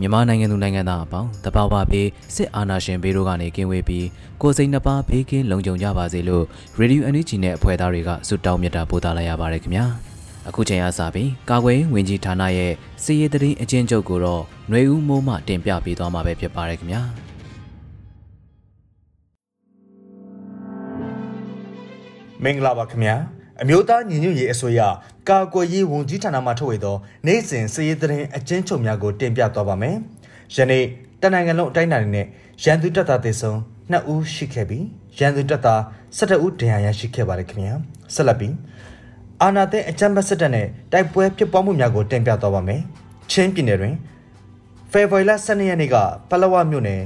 မြန်မာနိုင်ငံသူနိုင်ငံသားအပေါင်းတဘာဝဘေးစစ်အာဏာရှင်ဘေးတို့ကနေကင်းဝေးပြီးကိုယ်စိတ်နှပါဘေးကင်းလုံခြုံကြပါစေလို့ Radio NUG နဲ့အဖွဲ့သားတွေကဆုတောင်းမြတ်တာပို့သလာရပါတယ်ခင်ဗျာအခုချိန်အားစပြီးကာကွယ်ဝင်ကြီးဌာနရဲ့စီရေးသတင်းအချင်းချုပ်ကိုတော့ຫນွေဦးမိုးမှတင်ပြပေးသွားမှာပဲဖြစ်ပါတယ်ခင်ဗျာမင်္ဂလာပါခင်ဗျာ အမျိုးသားညီညွတ်ရေးအစိုးရကာကွယ်ရေးဝန်ကြီးဌာနမှထုတ်ဝေသောနိုင်စဉ်စည်ရေးသတင်းအကျဉ်းချုပ်များကိုတင်ပြသွားပါမယ်။ယနေ့တနိုင်ငံလုံးအတိုင်းအတာနဲ့ရန်သူတပ်သားသေဆုံး2ဦးရှိခဲ့ပြီးရန်သူတပ်သား17ဦးဒဏ်ရာရရှိခဲ့ပါတယ်ခင်ဗျာ။ဆက်လက်ပြီးအာနာသိအကြမ်းဖက်စစ်တပ်နဲ့တိုက်ပွဲဖြစ်ပွားမှုများကိုတင်ပြသွားပါမယ်။ချင်းပြည်နယ်တွင်ဖေဖော်ဝါရီလ12ရက်နေ့ကပလဝမြို့နယ်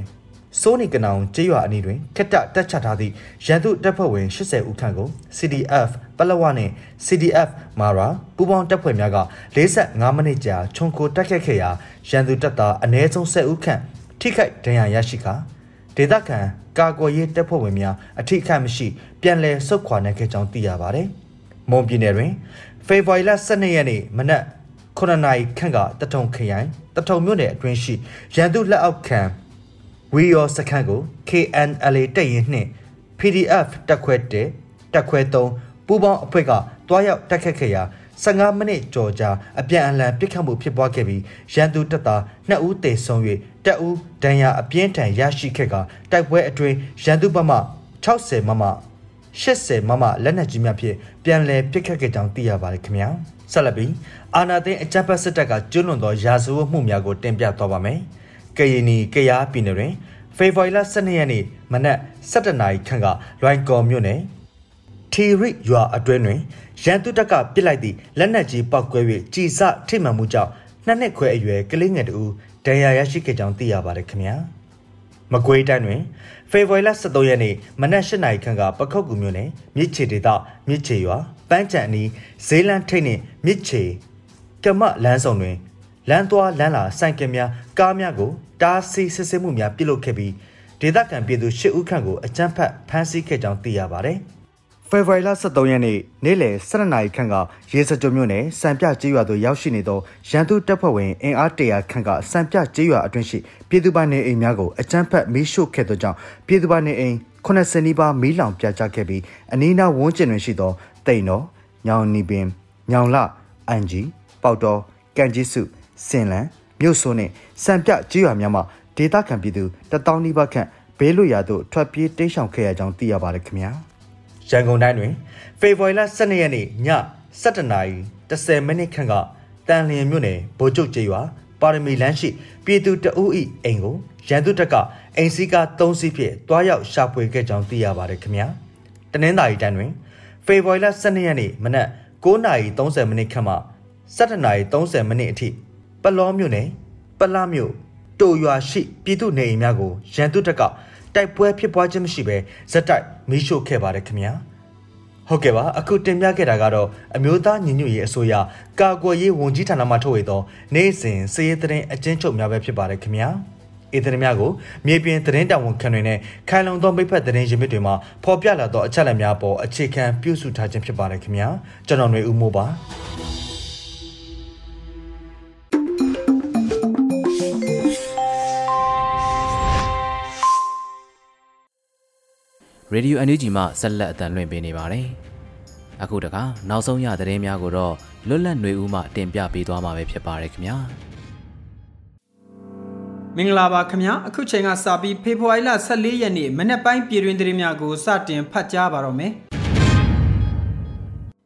စိုးနီကနောင်ကျေးရွာအနီးတွင်ခက်တတက်ချထားသည့်ရန်သူတပ်ဖွဲ့ဝင်80ဦးခန့်ကို CDF ပလဝနဲ့ CDF မာရာပူးပေါင်းတပ်ဖွဲ့များက45မိနစ်ကြာခြုံကိုတက်ခတ်ခဲ့ရာရန်သူတပ်သားအ ਨੇ ဆုံး10ဦးခန့်ထိခိုက်ဒဏ်ရာရရှိကာဒေသခံကာကွယ်ရေးတပ်ဖွဲ့ဝင်များအထိခိုက်မရှိပြန်လည်ဆုတ်ခွာနိုင်ခဲ့ကြောင်းသိရပါတယ်။မွန်ပြည်နယ်တွင်ဖေဖော်ဝါရီလ12ရက်နေ့မနက်9နာရီခန့်ကတထုံခရိုင်တထုံမြို့နယ်အတွင်းရှိရန်သူလက်အောက်ခံ ဝီယောစခန်းကို KNLA တပ်ရင်နှင့် PDF တက်ခွဲ1တက်ခွဲ3ပူးပေါင်းအဖွဲ့ကတွားရောက်တက်ခတ်ခဲ့ရာ15မိနစ်ကြော်ကြာအပြန်အလှန်ပစ်ခတ်မှုဖြစ်ပွားခဲ့ပြီးရန်သူတပ်သား2ဦးသေဆုံး၍တပ်ဦးဒဏ်ရာအပြင်းထန်ရရှိခဲ့ကတိုက်ပွဲအတွင်းရန်သူဘက်မှ60မမ80မမလက်နက်ကြီးများဖြင့်ပြန်လည်ပစ်ခတ်ခဲ့ကြောင်းသိရပါတယ်ခင်ဗျာဆက်လက်ပြီးအာနာသိန်းအကြမ်းဖက်စစ်တပ်ကကျွလွန်သောရာဇဝတ်မှုများကိုတင်ပြသွားပါမယ်။ ကရင်နီကရားပြည်နယ်တွင်ဖေဖော်ဝါရီလ12ရက်နေ့မနက်7:00နာရီခန့်ကလွိုင်ကော်မြို့နယ်ထီရိရွာအတွင်းတွင်ရန်သူတပ်ကပစ်လိုက်သည့်လက်နက်ကြီးပောက်ကွဲ၍ကြည်စထိမှန်မှုကြောင့်နှစ်နှစ်ခွဲအရွယ်ကလေးငယ်တူဒဏ်ရာရရှိခဲ့ကြောင်းသိရပါတယ်ခင်ဗျာမကွေးတိုင်းတွင်ဖေဖော်ဝါရီလ23ရက်နေ့မနက်8နာရီခန့်ကပခောက်ကူမြို့နယ်မြစ်ချေဒေသမြစ်ချေရွာပန်းချံအနီးဇေးလန်းထိတ်နှင့်မြစ်ချေကမလန်းဆောင်တွင်လမ်းသွားလမ်းလာစိုက်ကင်များကားများကို တားဆီးစစ်ဆေးမှုများပြုလုပ်ခဲ့ပြီးဒေသခံပြည်သူ၈ဦးခန့်ကိုအကြမ်းဖက်ဖမ်းဆီးခဲ့ကြောင်းသိရပါတယ်။ဖေဖော်ဝါရီလ23ရက်နေ့နေ့လယ်12နာရီခန့်ကရေစကြိုမြို့နယ်စံပြကျေးရွာသို့ရောက်ရှိနေသောရန်သူတပ်ဖွဲ့ဝင်အင်အားတရာခန့်ကစံပြကျေးရွာအတွင်းရှိပြည်သူ့ဘာနေအိမ်များကိုအကြမ်းဖက်မီးရှို့ခဲ့သောကြောင့်ပြည်သူ့ဘာနေအိမ်80နီးပါးမီးလောင်ပြာကျခဲ့ပြီးအနီးနားဝန်းကျင်တွင်ရှိသောတိန်တော်ညောင်နီပင်ညောင်လအန်ဂျီပေါတော်ကန်ကြီးစုစင်လန် မြို့ဆိုးနဲ့စံပြကြေးရွာများမှာဒေသခံပြည်သူတထောင်နီးပါးခန့်ဘေးလွတ်ရာသို့ထွက်ပြေးတိမ်းရှောင်ခဲ့ရကြောင်းသိရပါတယ်ခင်ဗျာရန်ကုန်တိုင်းတွင်ဖေဖော်ဝါရီလ12ရက်နေ့ည7:30နာရီ10မိနစ်ခန့်ကတန်လျင်မြို့နယ်ဗိုလ်ချုပ်ကျေးရွာပါရမီလမ်းရှိပြည်သူတအုပ်၏အိမ်ကိုရန်သူတပ်ကအိမ်စီးကား3စီးဖြင့်တွားရောက်ရှာဖွေခဲ့ကြောင်းသိရပါတယ်ခင်ဗျာတနင်္သာရီတိုင်းတွင်ဖေဖော်ဝါရီလ12ရက်နေ့မနက်9:30မိနစ်ခန့်မှ17:30မိနစ်အထိ ပလောမြို့နယ်ပလမြို့တိုရွာရှိပြည်သူနေအိမ်များကိုရန်သူတပ်ကတိုက်ပွဲဖြစ်ပွားခြင်းမရှိဘဲဇက်တိုက်မီးရှို့ခဲ့ပါတယ်ခင်ဗျာဟုတ်ကဲ့ပါအခုတင်ပြခဲ့တာကတော့အမျိုးသားညီညွတ်ရေးအစိုးရကာကွယ်ရေးဝန်ကြီးဌာနမှထုတ်ဝေသောနိုင်စဉ်စည်ရေးသတင်းအကျဉ်းချုပ်များပဲဖြစ်ပါတယ်ခင်ဗျာအေးသတင်းများကိုမြေပြင်သတင်းတာဝန်ခံတွေနဲ့ခိုင်လုံသောမိဖက်သတင်းရင်းမြစ်တွေမှာဖော်ပြလာသောအချက်အလက်များပေါ်အခြေခံပြုစုထားခြင်းဖြစ်ပါတယ်ခင်ဗျာကျွန်တော်ຫນွေဦးမိုးပါ Radio NUG မှဆက်လက်အသံလွှင့်ပေးနေပါတယ်အခုတခါနောက်ဆုံးရသတင်းများကိုတော့လွတ်လပ်ຫນွေဦးမှတင်ပြပေးသွားမှာပဲဖြစ်ပါတယ်ခင်ဗျာမင်္ဂလာပါခင်ဗျာအခုချိန်ကစပြီးဖေဖော်ဝါရီလ14ရက်နေ့မနေ့ပိုင်းပြည်တွင်သတင်းများကိုစတင်ဖတ်ကြားပါတော့မယ်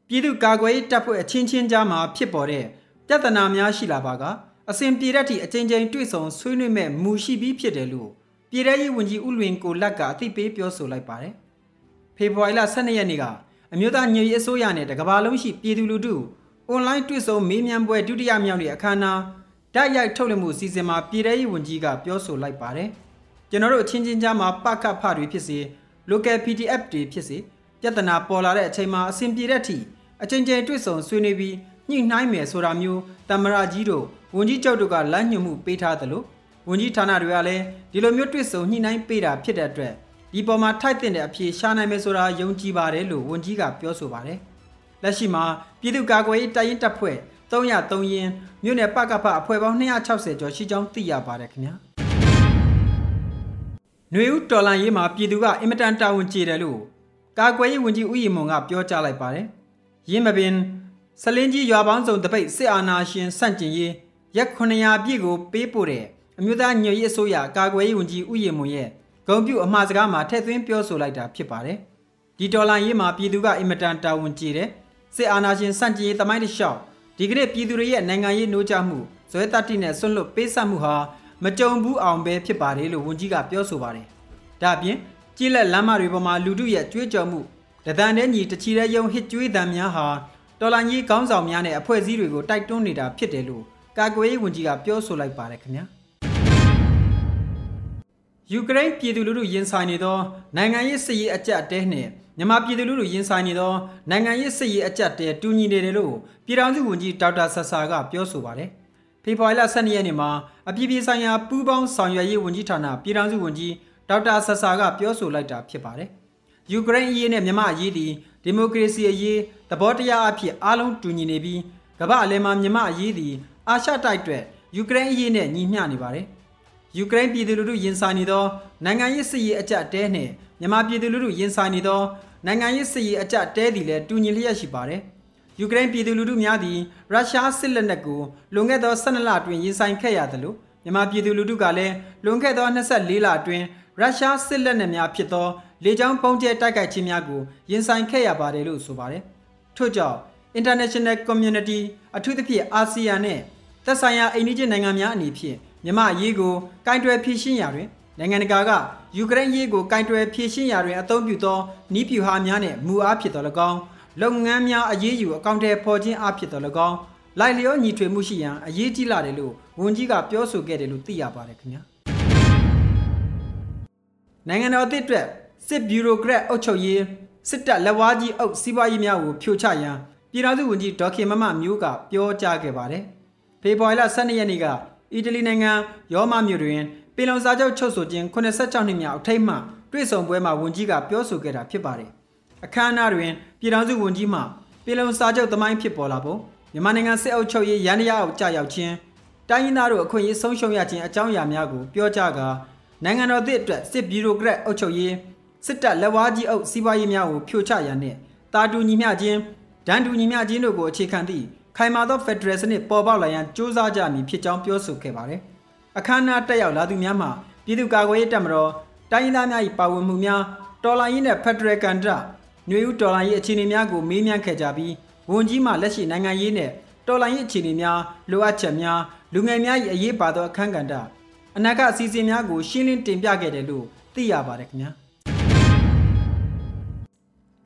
ပြည်သူ့ကာကွယ်ရေးတပ်ဖွဲ့အချင်းချင်းကြားမှာဖြစ်ပေါ်တဲ့ပြဿနာများရှိလာပါကအစဉ်ပြေတဲ့ထိအကြိမ်ကြိမ်တွေ့ဆုံဆွေးနွေးမဲ့မူရှိပြီးဖြစ်တယ်လို့ ပြည်ထောင်ရေးဝန်ကြီးဦးလွင်ကိုလက်ကအသိပေးပြောဆိုလိုက်ပါတယ်ဖေဖော်ဝါရီလ12ရက်နေ့ကအမျိုးသားညွေအစိုးရနဲ့တကဘာလုံးရှိပြည်သူလူထုအွန်လိုင်းတွေ့ဆုံမေးမြန်းပွဲဒုတိယမြောက်နေ့အခမ်းအနားဓာတ်ရိုက်ထုတ်လွှင့်မှုစီစဉ်မှာပြည်ထောင်ရေးဝန်ကြီးကပြောဆိုလိုက်ပါတယ်ကျွန်တော်တို့အချင်းချင်းကြားမှာပကဖတွေဖြစ်စေ local PDF တွေဖြစ်စေပြဿနာပေါ်လာတဲ့အချိန်မှာအစဉ်ပြေတဲ့အထိအချိန်ချင်းတွေ့ဆုံဆွေးနွေးပြီးညှိနှိုင်းမယ်ဆိုတာမျိုးတမရကြီးတို့ဝန်ကြီးချုပ်တို့ကလမ်းညွှန်မှုပေးထားသလို ဝန်ကြီးဌာနတွေကလည်းဒီလိုမျိုးတွေ့ဆုံညှိနှိုင်းပေးတာဖြစ်တဲ့အတွက်ဒီပေါ်မှာထိုက်တဲ့အဖြေရှာနိုင်မယ်ဆိုတာယုံကြည်ပါတယ်လို့ဝန်ကြီးကပြောဆိုပါတယ်။လက်ရှိမှာပြည်သူ့ကာကွယ်ရေးတပ်ရင်းတပ်ဖွဲ့303ရင်းမြို့နယ်ပကဖအဖွဲ့ပေါင်း260ကျော်ရှိကြောင်းသိရပါတယ်ခင်ဗျာ။ຫນွေဦးတော်လန်ရေးမှာပြည်သူကအင်မတန်တာဝန်ကျေတယ်လို့ကာကွယ်ရေးဝန်ကြီးဦးရီမွန်ကပြောကြားလိုက်ပါတယ်။ရင်းမပင်စလင်းကြီးရွာပေါင်းစုံတပိတ်စစ်အာဏာရှင်ဆန့်ကျင်ရေးရက်900ပြည့်ကိုပေးပို့တဲ့ အမျိုးသားညွေရေးအစိုးရကာကွယ်ရေးဝန်ကြီးဦးရီမွန်ရဲ့ဂုံပြူအမှားစကားမှာထည့်သွင်းပြောဆိုလိုက်တာဖြစ်ပါတယ်။ဒီဒေါ်လာရေးမှာပြည်သူကအင်မတန်တာဝန်ကြီးတယ်။စစ်အာဏာရှင်စန့်ကျင်ရေးတမိုင်းတစ်လျှောက်ဒီကနေ့ပြည်သူတွေရဲ့နိုင်ငံရေးနှိုးကြမှုဇွဲတတိနဲ့ဆွန့်လွတ်ပေးဆက်မှုဟာမကြုံဘူးအောင်ပဲဖြစ်ပါတယ်လို့ဝန်ကြီးကပြောဆိုပါတယ်။ဒါ့အပြင်ကြီးလက်လမ်းမတွေပေါ်မှာလူတို့ရဲ့ကြွေးကြော်မှုတဒန်တဲ့ညီတချီတဲ့ယုံဟစ်ကြွေးတံများဟာတော်လိုင်းကြီးခေါင်းဆောင်များနဲ့အဖွဲ့အစည်းတွေကိုတိုက်တွန်းနေတာဖြစ်တယ်လို့ကာကွယ်ရေးဝန်ကြီးကပြောဆိုလိုက်ပါတယ်ခင်ဗျာ။ ယူကရိန်းပြည်သူလူထုရင်ဆိုင်နေသောနိုင်ငံရေးစစ်ရေးအကြက်တဲနှင့်မြန်မာပြည်သူလူထုရင်ဆိုင်နေသောနိုင်ငံရေးစစ်ရေးအကြက်တဲတူညီနေတယ်လို့ပြည်ထောင်စုဝန်ကြီးဒေါက်တာဆဆာကပြောဆိုပါတယ်။ဖေဖော်ဝါရီလ12ရက်နေ့မှာအပြည်ပြည်ဆိုင်ရာပူးပေါင်းဆောင်ရွက်ရေးဝန်ကြီးဌာနပြည်ထောင်စုဝန်ကြီးဒေါက်တာဆဆာကပြောဆိုလိုက်တာဖြစ်ပါတယ်။ယူကရိန်းအရေးနဲ့မြန်မာအရေးသည်ဒီမိုကရေစီအရေးသဘောတရားအဖြစ်အားလုံးတူညီနေပြီးကမ္ဘာအလယ်မှာမြန်မာအရေးသည်အာရှတိုက်အတွက်ယူကရိန်းအရေးနဲ့ညီမျှနေပါတယ်။ ယူကရိန်းပြည်သူလူထုရင်ဆိုင်နေသောနိုင်ငံရေးစစ်ရေးအကြအတဲနှင့်မြန်မာပြည်သူလူထုရင်ဆိုင်နေသောနိုင်ငံရေးစစ်ရေးအကြအတဲသည်လည်းတူညီလျက်ရှိပါတယ်။ယူကရိန်းပြည်သူလူထုများသည်ရုရှားစစ်လက်နက်ကိုလွန်ခဲ့သော12လအတွင်းရင်ဆိုင်ခဲ့ရသလိုမြန်မာပြည်သူလူထုကလည်းလွန်ခဲ့သော24လအတွင်းရုရှားစစ်လက်နက်များဖြစ်သောလေကြောင်းပုံကျဲတိုက်ခိုက်ခြင်းများကိုရင်ဆိုင်ခဲ့ရပါတယ်လို့ဆိုပါတယ်။ထို့ကြောင့် international community အထူးသဖြင့်အာဆီယံနဲ့သက်ဆိုင်ရာအိန္ဒိယနိုင်ငံများအနေဖြင့် မြမအရေးကိုကင်တွယ်ဖြည့်ရှင်းရာတွင်နိုင်ငံတကာကယူကရိန်းရေးကိုကင်တွယ်ဖြည့်ရှင်းရာတွင်အသုံးပြုသောနီးပြူဟာများနှင့်မူအားဖြစ်တော်၎င်းလုပ်ငန်းများအရေးယူအကောင့်ထဲပေါ်ခြင်းအားဖြစ်တော်၎င်းလိုက်လျောညီထွေမှုရှိရန်အရေးကြီးလာတယ်လို့ဝန်ကြီးကပြောဆိုခဲ့တယ်လို့သိရပါတယ်ခင်ဗျာနိုင်ငံတော်အသစ်အတွက်စစ်ဘီရိုကရက်အုပ်ချုပ်ရေးစစ်တပ်လက်ဝါးကြီးအုပ်စီးပွားရေးများကိုဖြိုချရန်ပြည်ထောင်စုဝန်ကြီးဒေါက်ခင်မမမျိုးကပြောကြားခဲ့ပါတယ်ဖေဖော်ဝါရီလ12ရက်နေ့က အီတလီနိုင်ငံရောမမြို့တွင်ပင်လုံစာချုပ်ချုပ်ဆိုခြင်း86နှစ်မြောက်အထိတ်မှတွေ့ဆုံပွဲမှာဝန်ကြီးကပြောဆိုခဲ့တာဖြစ်ပါတယ်။အခမ်းအနားတွင်ပြည်ထောင်စုဝန်ကြီးမှပင်လုံစာချုပ်သမိုင်းဖြစ်ပေါ်လာပုံမြန်မာနိုင်ငံစစ်အုပ်ချုပ်ရေးရန်တရားအောက်ကြာရောက်ခြင်းတိုင်းရင်းသားတို့အခွင့်အရေးဆုံးရှုံးရခြင်းအကြောင်းအရာများကိုပြောကြားကာနိုင်ငံတော်သစ်အတွက်စစ်ဘီရိုကရက်အုပ်ချုပ်ရေးစစ်တပ်လက်ဝါးကြီးအုပ်စီးပွားရေးများကိုဖြိုချရန်နှင့်တာတူညီမျှခြင်းဒဏ်တူညီမျှခြင်းတို့ကိုအခြေခံသည့် ခိုင်မာသောဖက်ဒရယ်စနစ်ပေါ်ပေါက်လာရန်ကြိုးစားကြမည်ဖြစ်ကြောင်းပြောဆိုခဲ့ပါတယ်။အခမ်းအနားတက်ရောက်လာသူများမှပြည်သူ့ကာကွယ်ရေးတပ်မတော်တိုင်းရင်းသားများ၏ပါဝင်မှုများတော်လိုင်းရေးနဲ့ဖက်ဒရယ်ကန်ဒຫນွေဦးတော်လိုင်းရေးအခြေအနေများကိုမေးမြန်းခဲ့ကြပြီးဝန်ကြီးမှလက်ရှိနိုင်ငံရေးနဲ့တော်လိုင်းရေးအခြေအနေများလိုအပ်ချက်များလူငယ်များ၏အရေးပါသောအခမ်းကဏ္ဍအနာဂတ်အစီအစဉ်များကိုရှင်းလင်းတင်ပြခဲ့တယ်လို့သိရပါတယ်ခင်ဗျာ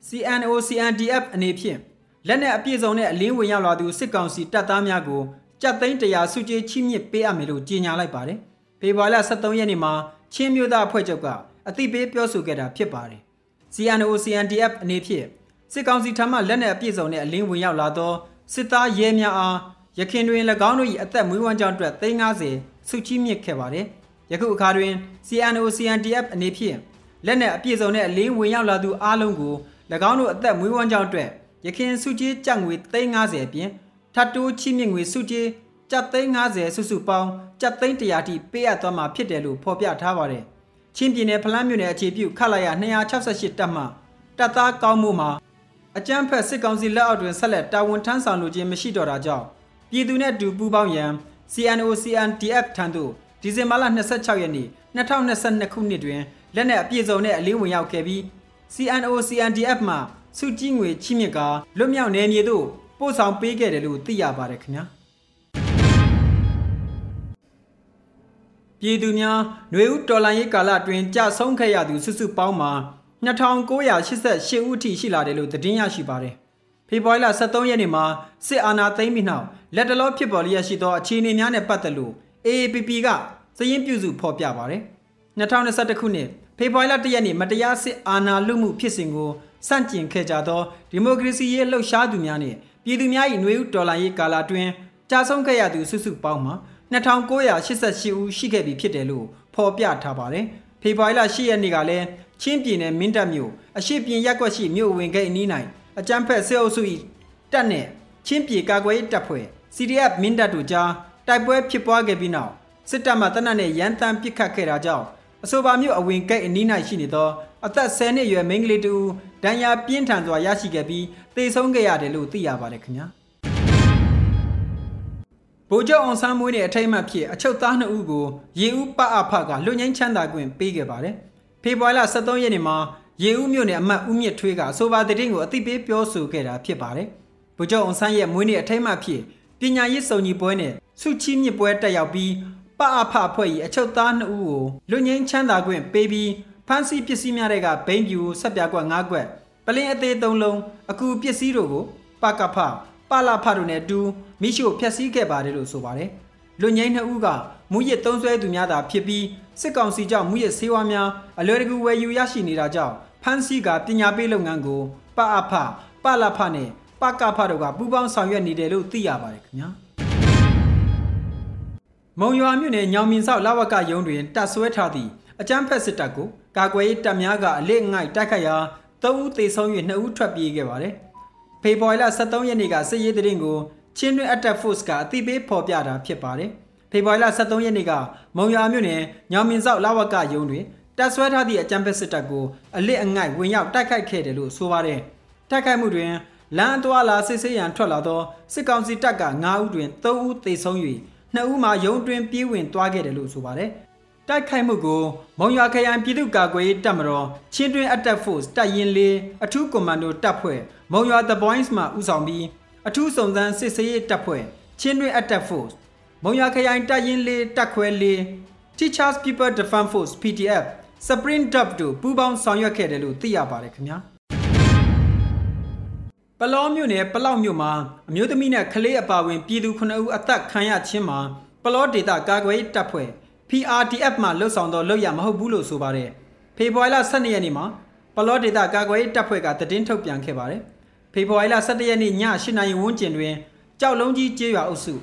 CNO CNDF အနေဖြင့် လက်နက်အပြည့်စုံနဲ့အလင်းဝင်ရောက်လာသူစစ်ကောင်စီတပ်သားများကိုကြက်သိန်းတရာစုကြေးချိမြင့်ပေးအပ်မယ်လို့ကြေညာလိုက်ပါတယ်။ဖေဖော်ဝါရီလ23ရက်နေ့မှာချင်းမျိုးသားအဖွဲ့ချုပ်ကအသိပေးပြောဆိုခဲ့တာဖြစ်ပါတယ်။ CNO CNDF အနေဖြင့်စစ်ကောင်စီထံမှလက်နက်အပြည့်စုံနဲ့အလင်းဝင်ရောက်လာသောစစ်သားရဲများအားရခင်တွင်၎င်းတို့၏အသက်မွေးဝမ်းကြောင်းအတွက်350စုချီးမြင့်ခဲ့ပါတယ်။ယခုအခါတွင် CNO CNDF အနေဖြင့်လက်နက်အပြည့်စုံနဲ့အလင်းဝင်ရောက်လာသူအလုံးကို၎င်းတို့အသက်မွေးဝမ်းကြောင်းအတွက် ရခင်စုကြီးကြက်ငွေ350အပြင်ထပ်တိုးချိမြင့်ငွေစုကြီးကြက်350စုစုပေါင်းကြက်သိန်း100တိပေးအပ်သွားမှာဖြစ်တယ်လို့ဖော်ပြထားပါတယ်။ချင်းပြည်နယ်ဖလန်းမြို့နယ်အခြေပြုခလာရ268တပ်မှတပ်သားကောင်းမှုမှာအကြမ်းဖက်စစ်ကောင်စီလက်အောက်တွင်ဆက်လက်တာဝန်ထမ်းဆောင်လိုခြင်းမရှိတော့တာကြောင့်ပြည်သူနဲ့အတူပူးပေါင်းရန် CNO CNDF ထံသို့ဒီဇင်ဘာလ26ရက်နေ့2022ခုနှစ်တွင်လက်နက်အပြည့်စုံနဲ့အလင်းဝင်ရောက်ခဲ့ပြီး CNO CNDF မှ စုကြီးငွေချိမြင့်ကလွတ်မြောက်နေမြေသို့ပို့ဆောင်ပေးခဲ့တယ်လို့သိရပါတယ်ခင်ဗျာပြည်သူများຫນွေဦးတော်လိုင်းရေးကာလအတွင်းကြဆုံးခဲ့ရသူစုစုပေါင်းမှာ2988ဦးအထိရှိလာတယ်လို့သတင်းရရှိပါတယ်ဖေဖော်ဝါရီလ23ရက်နေ့မှာစစ်အာဏာသိမ်းပြီးနောက်လက်တလောဖြစ်ပေါ်လျက်ရှိသောအခြေအနေများနဲ့ပတ်သက်လို့ AAPP ကစည်ရင်းပြုစုဖော်ပြပါတယ်2021ခုနှစ်ဖေဖော်ဝါရီလ1ရက်နေ့မတရားစစ်အာဏာလုမှုဖြစ်စဉ်ကို စန့်ကျင်ခဲ့ကြသောဒီမိုကရေစီရေးလှုပ်ရှားသူများနဲ့ပြည်သူများ၏ຫນွေဦးတော်လှန်ရေးကာလအတွင်းကြာဆုံးခဲ့ရသူစုစုပေါင်းမှာ2988ဦးရှိခဲ့ပြီဖြစ်တယ်လို့ဖော်ပြထားပါတယ်။ဖေဖော်ဝါရီလ10ရက်နေ့ကလည်းချင်းပြည်နယ်မင်းတပ်မြို့အရှိပြင်ရက်ကွက်ရှိမြို့ဝင်ဂိတ်အနီး၌အကြမ်းဖက်စစ်အုပ်စု၏တပ်နှင့်ချင်းပြည်ကာကွယ်ရေးတပ်ဖွဲ့ CDF မင်းတပ်တို့ကြားတိုက်ပွဲဖြစ်ပွားခဲ့ပြီးနောက်စစ်တပ်မှတနက်နဲ့ရန်တမ်းပစ်ခတ်ခဲ့တာကြောင့်အဆိုပါမြို့အဝင်ဂိတ်အနီး၌ရှိနေသော အသက်10နှစ်အရွယ်မိန်းကလေးတူဒဏ်ရာပြင်းထန်စွာရရှိခဲ့ပြီးသေဆုံးခဲ့ရတယ်လို့သိရပါတယ်ခင်ဗျာဗိုလ်ချုပ်အောင်ဆန်းမွေးနဲ့အထိတ်မှဖြစ်အချုပ်သားနှစ်ဦးကိုရေဦးပအဖကလွတ်ငင်းချမ်းသာခွင့်ပေးခဲ့ပါတယ်ဖေဖော်ဝါရီလ23ရက်နေ့မှာရေဦးမြို့နယ်အမတ်ဦးမြင့်ထွေးကအဆိုပါတဲ့တင်ကိုအသိပေးပြောဆိုခဲ့တာဖြစ်ပါတယ်ဗိုလ်ချုပ်အောင်ဆန်းရဲ့မွေးနေ့အထိတ်မှဖြစ်ပညာရေးစုံညီပွဲနဲ့စုချီးမြစ်ပွဲတက်ရောက်ပြီးပအဖအဖွဲ့၏အချုပ်သားနှစ်ဦးကိုလွတ်ငင်းချမ်းသာခွင့်ပေးပြီး ဖမ်းဆီးပစ္စည်းများတွေကဘိန်းပြူဆက်ပြကွက်၅ကွက်ပလင်းအသေး၃လုံးအကူပစ္စည်းတို့ကိုပကဖပလာဖတို့နဲ့တူမိရှို့ဖျက်ဆီးခဲ့ပါတယ်လို့ဆိုပါတယ်လွတ်ငင်းနှစ်ဦးကမူရစ်သုံးဆွဲသူများသာဖြစ်ပြီးစစ်ကောင်စီကြောင့်မူရစ်ဆေးဝါးများအလွယ်တကူဝယ်ယူရရှိနေတာကြောင့်ဖမ်းဆီးကပညာပေးလုပ်ငန်းကိုပအဖပလာဖနဲ့ပကဖတို့ကပူးပေါင်းဆောင်ရွက်နေတယ်လို့သိရပါတယ်ခင်ဗျာမုံရွာမြို့နယ်ညောင်မြင်ဆောက်လဝကရုံးတွင်တပ်ဆွဲထားသည့် အကြမ်းဖက်စစ်တပ်ကိုကာကွယ်ရေးတပ်များကအလေးငိုက်တိုက်ခတ်ရာ၃ဦးသေဆုံး၍၂ဦးထွက်ပြေးခဲ့ပါတယ်။ဖေဖော်ဝါရီလ23ရက်နေ့ကစစ်ရေးတရင်ကိုချင်းတွင်း Attack Force ကအသိပေးဖော်ပြတာဖြစ်ပါတယ်။ဖေဖော်ဝါရီလ23ရက်နေ့ကမုံရွာမြို့နယ်ညောင်မြင်ဆောက်လဝကရုံးတွင်တပ်ဆွဲထားသည့်အကြမ်းဖက်စစ်တပ်ကိုအလစ်အငိုက်ဝင်ရောက်တိုက်ခိုက်ခဲ့တယ်လို့ဆိုပါတယ်။တိုက်ခိုက်မှုတွင်လမ်းအသွာလာစစ်ဆေးရန်ထွက်လာသောစစ်ကောင်စီတပ်က9ဦးတွင်3ဦးသေဆုံး၍2ဦးမှာရုံးတွင်ပြေးဝင်သွားခဲ့တယ်လို့ဆိုပါတယ်။ တိုက်ခိုက်မှုကိုမုံရွာခရိုင်ပြည်သူ့ကာကွယ်ရေးတပ်မတော်ချင်းတွင် Attack Force တပ်ရင်းလေးအထူးကွန်မန်ဒိုတပ်ဖွဲ့မုံရွာ The Boys မှဦးဆောင်ပြီးအထူးစုံစမ်းစစ်ဆေးရေးတပ်ဖွဲ့ချင်းတွင် Attack Force မုံရွာခရိုင်တပ်ရင်းလေးတပ်ခွဲလေး Teachers People Defense Force PDF Spring Dub တို့ပူးပေါင်းဆောင်ရွက်ခဲ့တယ်လို့သိရပါတယ်ခင်ဗျာပလောမြို့နယ်ပလောက်မြို့မှာအမျိုးသမီးနဲ့ကလေးအပါဝင်ပြည်သူ9ဦးအသက်ခံရခြင်းမှာပလောဒေတာကာကွယ်တပ်ဖွဲ့ PRDF မှလှုပ်ဆောင်သောလုပ်ရမဟုတ်ဘူးလို့ဆိုပါတယ်ဖေဖော်ဝါရီလ12ရက်နေ့မှာပလောဒေတာကာကွယ်တပ်ဖွဲ့ကတည်င်းထုတ်ပြန်ခဲ့ပါတယ်ဖေဖော်ဝါရီလ17ရက်နေ့ည8နာရီဝန်းကျင်တွင်ကြောက်လုံးကြီးကျေးရွာအုပ်စု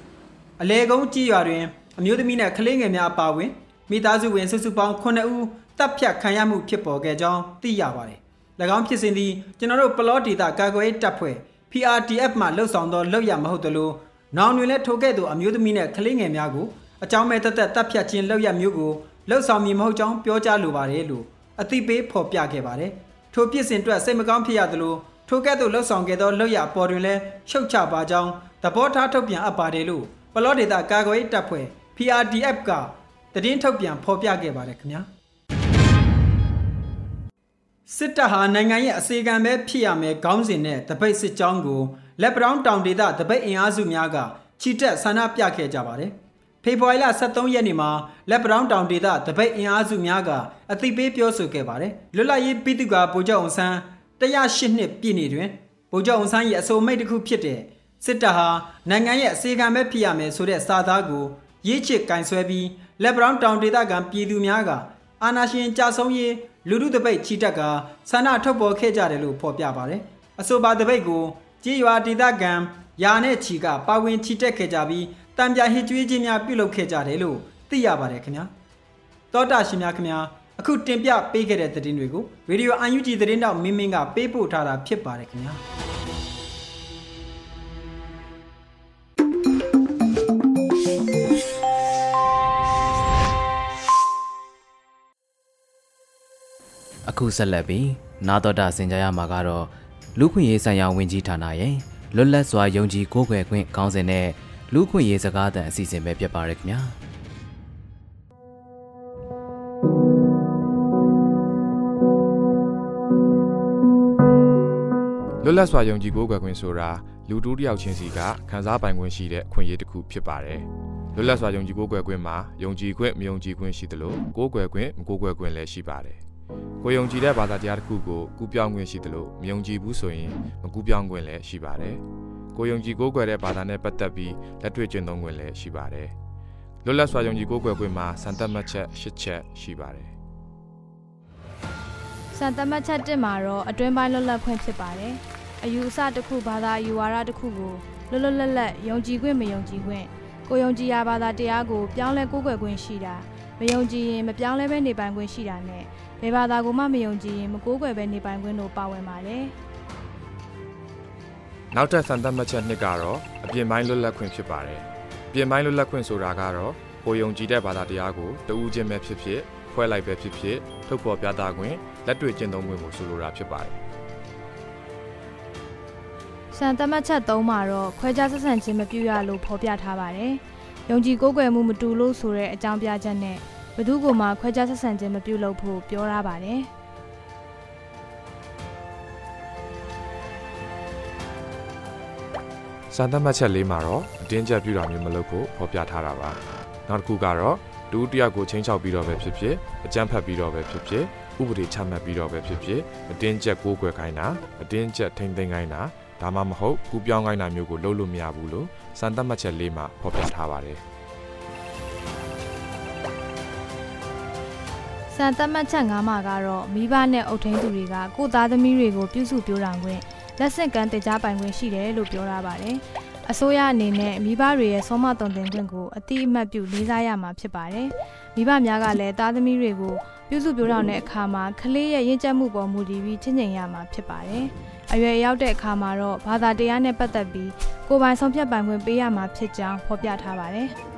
အလဲကုန်းကျေးရွာတွင်အမျိုးသမီးနဲ့ကလေးငယ်များအပါဝင်မိသားစုဝင်စုစုပေါင်း9ဦးတပ်ဖြတ်ခံရမှုဖြစ်ပေါ်ခဲ့ကြောင်းသိရပါတယ်။၎င်းဖြစ်စဉ်သည်ကျွန်တော်တို့ပလော့ဒေတာကာကွယ်တပ်ဖွဲ့ PRDF မှလှုပ်ဆောင်သောလုပ်ရမဟုတ်သလိုနောင်တွင်လည်းထိုကဲ့သို့အမျိုးသမီးနဲ့ကလေးငယ်များကို အကြောင်းမဲ့တက်တက်တပ်ဖြတ်ခြင်းလုပ်ရမျိုးကိုလှုပ်ဆောင်မည်မဟုတ်ကြောင်းပြောကြားလိုပါတယ်လို့အသိပေးဖော်ပြခဲ့ပါတယ်။ထိုဖြစ်စဉ်အတွက်စိတ်မကောင်းဖြစ်ရသလိုထိုကဲ့သို့လှုပ်ဆောင်ခဲ့သောလုပ်ရအပေါ်တွင်လည်းရှုတ်ချပါကြောင်းသဘောထားထုတ်ပြန်အပ်ပါတယ်လို့ပလော့ဒေတာကာကွယ်တပ်ဖွဲ့ PRDF ကတည်င်းထုတ်ပြန်ဖော်ပြခဲ့ပါတယ်ခင်ဗျာစစ်တပ်ဟာနိုင်ငံရဲ့အစေခံပဲဖြစ်ရမယ်ခေါင်းစဉ်နဲ့တပိတ်စစ်ကြောင်းကိုလက်ပတောင်းတောင်ဒေသတပိတ်အင်အားစုများကချီတက်ဆန္ဒပြခဲ့ကြပါတယ် ဖေဖော်ဝါရီလ23ရက်နေ့မှာလက်ပတောင်းတောင်ဒေသတပိတ်အင်အားစုများကအသိပေးပြောဆိုခဲ့ပါတယ်လွတ်လပ်ရေးပြည်သူ့ကဗိုလ်ချုပ်အောင်ဆန်း108နှစ်ပြည့်နေတွင်ဗိုလ်ချုပ်အောင်ဆန်းရဲ့အဆိုမိတ်တစ်ခုဖြစ်တဲ့စစ်တပ်ဟာနိုင်ငံရဲ့အစေခံပဲဖြစ်ရမယ်ဆိုတဲ့စာသားကိုရေးချစ်ကင်ဆွဲပြီးလက်ပတောင်းတောင်ဒေသကပြည်သူများကအာနာရှင်ကြဆုံးရေးလူလူတပိတ်ချီတက်ကဆန္ဒထုတ်ပေါ်ခဲ့ကြတယ်လို့ဖော်ပြပါတယ်။အဆိုပါတပိတ်ကိုကြေးရွာဒေသခံယာနဲ့ချီကပါဝင်ချီတက်ခဲ့ကြပြီး တံပြဟစ်ကြွေးခြင်းများပြုလုပ်ခဲ့ကြတယ်လို့သိရပါတယ်ခင်ဗျာ။တောတာရှင်များခင်ဗျာအခုတင်ပြပေးခဲ့တဲ့သတင်းတွေကိုရေဒီယို UNG သတင်းတောက်မင်းမင်းကပေးပို့ထားတာဖြစ်ပါတယ်ခင်ဗျာ။အခုဆက်လက်ပြီးနာတော်တာဆင်ကြရမှာကတော့လူခွင့်ရေးဆိုင်ရာဝန်ကြီးဌာနရဲ့လွတ်လပ်စွာယုံကြည်ကိုးကွယ်ခွင့်ခေါင်းစဉ်နဲ့ လူခွင့်ရေးစကားသံအစီအစဉ်ပဲဖြစ်ပါရခင်ဗျာလွတ်လပ်စွာယုံကြည်ကိုးကွယ်ခွင့်ဆိုတာလူတူးတယောက်ချင်းစီကခံစားပိုင်ခွင့်ရှိတဲ့ခွင့်ရတစ်ခုဖြစ်ပါတယ်။လွတ်လပ်စွာယုံကြည်ကိုးကွယ်ခွင့်မှာယုံကြည်ခွင့်မယုံကြည်ခွင့်ရှိသလိုကိုးကွယ်ခွင့်မကိုးကွယ်ခွင့်လည်းရှိပါတယ်။ကိုယုံကြည်တဲ့ဘာသာတရားတစ်ခုကိုကူးပြောင်းခွင့်ရှိသလိုမယုံကြည်ဘူးဆိုရင်မကူးပြောင်းခွင့်လည်းရှိပါတယ်။ ကိုယုံကြည်ကိုးကွယ်တဲ့ဘာသာနဲ့ပတ်သက်ပြီးလက်တွေ့ကျင့်သုံးခွင့်လည်းရှိပါတယ်။လွတ်လပ်စွာယုံကြည်ကိုးကွယ်ခွင့်မှာစံတတ်မှတ်ချက်၈ချက်ရှိပါတယ်။စံတမတ်ချက်တစ်မှာတော့အတွင်းပိုင်းလွတ်လပ်ခွင့်ဖြစ်ပါတယ်။အယူအဆတစ်ခုဘာသာအယူဝါဒတစ်ခုကိုလွတ်လွတ်လပ်လပ်ယုံကြည်ခွင့်မယုံကြည်ခွင့်ကိုယုံကြည်ရာဘာသာတရားကိုပြောင်းလဲကိုးကွယ်ခွင့်ရှိတာမယုံကြည်ရင်မပြောင်းလဲပဲနေပိုင်ခွင့်ရှိတာနဲ့ဘယ်ဘာသာကိုမှမယုံကြည်ရင်မကိုးကွယ်ပဲနေပိုင်ခွင့်တို့ပါဝင်ပါတယ် နောက်ထပ်စံသတ်မှတ်ချက်နှစ်ကတော့အပြင်ပိုင်းလွတ်လပ်ခွင့်ဖြစ်ပါတယ်။အပြင်ပိုင်းလွတ်လပ်ခွင့်ဆိုတာကတော့ကိုယုံကြည်တဲ့ဘာသာတရားကိုတဦးချင်းပဲဖြစ်ဖြစ်ဖွဲ့လိုက်ပဲဖြစ်ဖြစ်ထုတ်ဖော်ပြသခွင့်လက်တွေ့ကျင့်သုံးခွင့်ကိုဆိုလိုတာဖြစ်ပါတယ်။စံတမတ်ချက်၃မှာတော့ခွဲခြားဆက်ဆံခြင်းမပြုရလို့ဖော်ပြထားပါတယ်။ယုံကြည်ကိုးကွယ်မှုမတူလို့ဆိုတဲ့အကြောင်းပြချက်နဲ့ဘသူကမှခွဲခြားဆက်ဆံခြင်းမပြုလုပ်ဖို့ပြောထားပါတယ်။ စံသတ်မှတ်ချက်လေးမှာတော့အတင်းကျပ်ပြုတာမျိုးမလုပ်ဖို့ဖော်ပြထားတာပါ။နောက်တစ်ခုကတော့တူတယောက်ကိုချင်းချောက်ပြီးတော့ပဲဖြစ်ဖြစ်အကြမ်းဖက်ပြီးတော့ပဲဖြစ်ဖြစ်ဥပဒေချမှတ်ပြီးတော့ပဲဖြစ်ဖြစ်အတင်းကျပ်ကိုးကွယ်ခိုင်းတာအတင်းကျပ်ထိမ့်သိမ်းခိုင်းတာဒါမှမဟုတ်ကူပြောင်းခိုင်းတာမျိုးကိုလုပ်လို့မရဘူးလို့စံသတ်မှတ်ချက်လေးမှာဖော်ပြထားပါတယ်စံသတ်မှတ်ချက်၅မှာကတော့မိဘနဲ့အုပ်ထိန်းသူတွေကကိုသားသမီးတွေကိုပြုစုပြောတာခွင့် လက်ဆင့်ကမ်းတင် जा ပိုင်ခွင့်ရှိတယ်လို့ပြောထားပါတယ်။အစိုးရအနေနဲ့မိဘတွေရဲ့ဆုံးမတုံတင်ခွင့်ကိုအတိအမှတ်ပြုလေးစားရမှာဖြစ်ပါတယ်။မိဘများကလည်းသားသမီးတွေကိုပြုစုပြောထောင်တဲ့အခါမှာကလေးရဲ့ရင့်ကျက်မှုပေါ်မူတည်ပြီးချင့်ချိန်ရမှာဖြစ်ပါတယ်။အရွယ်ရောက်တဲ့အခါမှာတော့ဘာသာတရားနဲ့ပတ်သက်ပြီးကိုယ်ပိုင်ဆုံးဖြတ်ပိုင်ခွင့်ပေးရမှာဖြစ်ကြောင်းဖော်ပြထားပါတယ်။